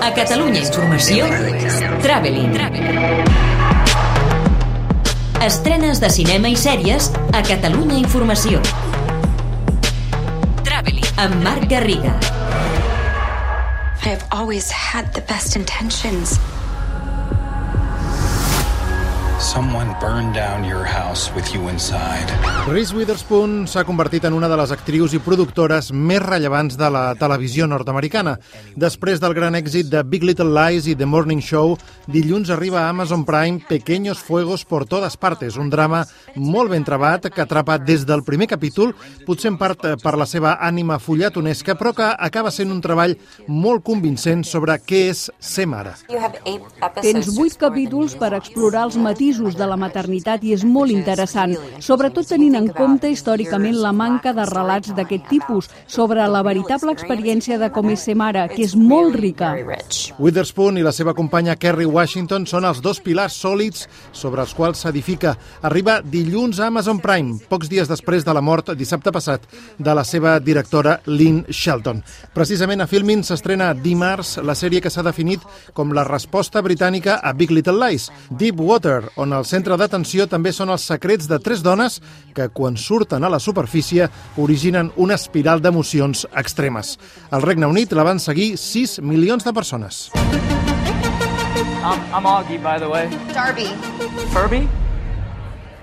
A Catalunya Informació, Traveling. Estrenes de cinema i sèries a Catalunya Informació. Traveling. Amb Marc Garriga. I have always had the best intentions. Someone burned down your house with you inside. Reese Witherspoon s'ha convertit en una de les actrius i productores més rellevants de la televisió nord-americana. Després del gran èxit de Big Little Lies i The Morning Show, dilluns arriba a Amazon Prime Pequeños Fuegos por todas partes, un drama molt ben trebat que atrapa des del primer capítol, potser en part per la seva ànima follatonesca, però que acaba sent un treball molt convincent sobre què és ser mare. Tens vuit capítols per explorar els matisos de la maternitat i és molt interessant, sobretot tenint en compte històricament la manca de relats d'aquest tipus sobre la veritable experiència de com és ser mare, que és molt rica. Witherspoon i la seva companya Kerry Washington són els dos pilars sòlids sobre els quals s'edifica. Arriba dilluns a Amazon Prime, pocs dies després de la mort, dissabte passat, de la seva directora Lynn Shelton. Precisament a Filmin s'estrena dimarts la sèrie que s'ha definit com la resposta britànica a Big Little Lies, Deep Water, on el centre d'atenció també són els secrets de tres dones que, quan surten a la superfície, originen una espiral d'emocions extremes. Al Regne Unit la van seguir 6 milions de persones. I'm, I'm Augie, by the way. Darby. Furby?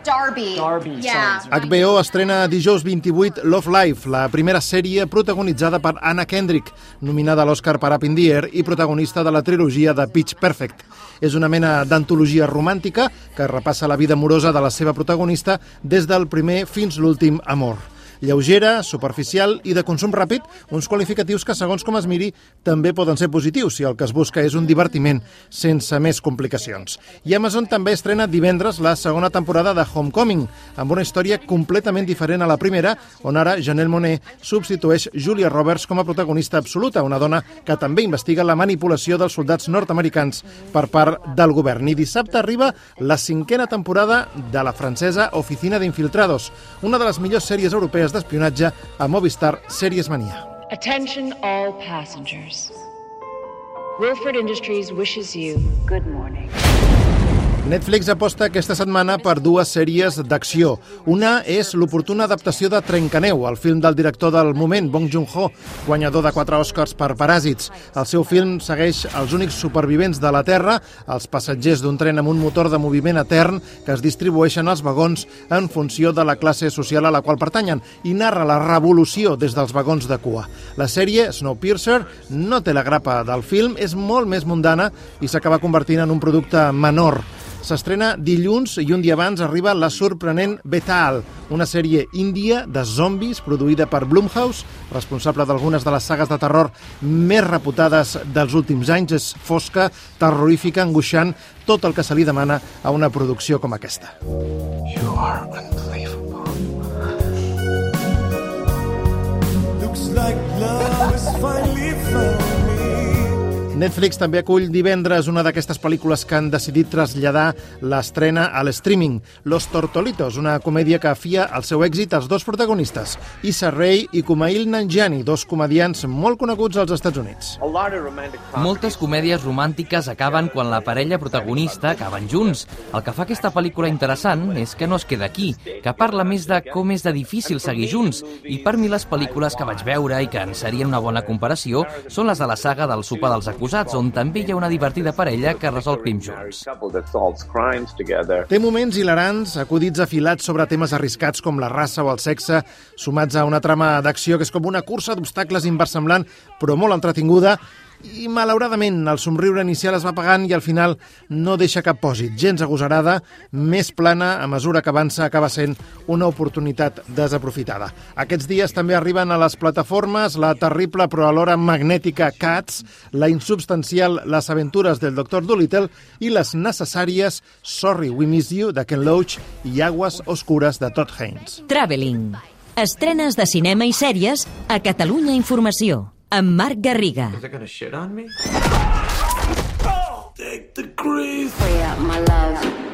Darby. Darby, Yeah. HBO estrena dijous 28 Love Life, la primera sèrie protagonitzada per Anna Kendrick, nominada a l'Oscar per Up in the Air i protagonista de la trilogia de Pitch Perfect. És una mena d'antologia romàntica que repassa la vida amorosa de la seva protagonista des del primer fins l'últim amor. Lleugera, superficial i de consum ràpid, uns qualificatius que, segons com es miri, també poden ser positius si el que es busca és un divertiment sense més complicacions. I Amazon també estrena divendres la segona temporada de Homecoming, amb una història completament diferent a la primera, on ara Janelle Monet substitueix Julia Roberts com a protagonista absoluta, una dona que també investiga la manipulació dels soldats nord-americans per part del govern. I dissabte arriba la cinquena temporada de la francesa Oficina d'Infiltrados, una de les millors sèries europees d'espionatge a Movistar Series Mania. Attention all passengers. Wilford Industries wishes you good morning. Netflix aposta aquesta setmana per dues sèries d'acció. Una és l'oportuna adaptació de Trencaneu, el film del director del moment, Bong Joon-ho, guanyador de quatre Oscars per Paràsits. El seu film segueix els únics supervivents de la Terra, els passatgers d'un tren amb un motor de moviment etern que es distribueixen als vagons en funció de la classe social a la qual pertanyen i narra la revolució des dels vagons de cua. La sèrie, Snowpiercer, no té la grapa del film, és molt més mundana i s'acaba convertint en un producte menor. S'estrena dilluns i un dia abans arriba la sorprenent Betal, una sèrie índia de zombis produïda per Blumhouse, responsable d'algunes de les sagues de terror més reputades dels últims anys. És fosca, terrorífica, angoixant, tot el que se li demana a una producció com aquesta. You are unbelievable. Looks like love has finally found. Netflix també acull divendres una d'aquestes pel·lícules que han decidit traslladar l'estrena a l'streaming, Los Tortolitos, una comèdia que afia el seu èxit als dos protagonistes, Issa Rae i Kumail Nanjiani, dos comedians molt coneguts als Estats Units. Moltes comèdies romàntiques acaben quan la parella protagonista acaben junts. El que fa aquesta pel·lícula interessant és que no es queda aquí, que parla més de com és de difícil seguir junts, i per mi les pel·lícules que vaig veure i que en serien una bona comparació són les de la saga del sopar dels acusats, on també hi ha una divertida parella que resol crims junts. Té moments hilarants, acudits afilats sobre temes arriscats com la raça o el sexe, sumats a una trama d'acció que és com una cursa d'obstacles inversemblant, però molt entretinguda, i malauradament el somriure inicial es va pagant i al final no deixa cap pòsit. Gens agosarada, més plana, a mesura que avança acaba sent una oportunitat desaprofitada. Aquests dies també arriben a les plataformes la terrible però alhora magnètica Cats, la insubstancial Les aventures del Dr. Dolittle i les necessàries Sorry We Miss You de Ken Loach i Aguas Oscures de Todd Haynes. Traveling. Estrenes de cinema i sèries a Catalunya Informació. Amb Marc Garriga. They're gonna shit on me? Free up my love.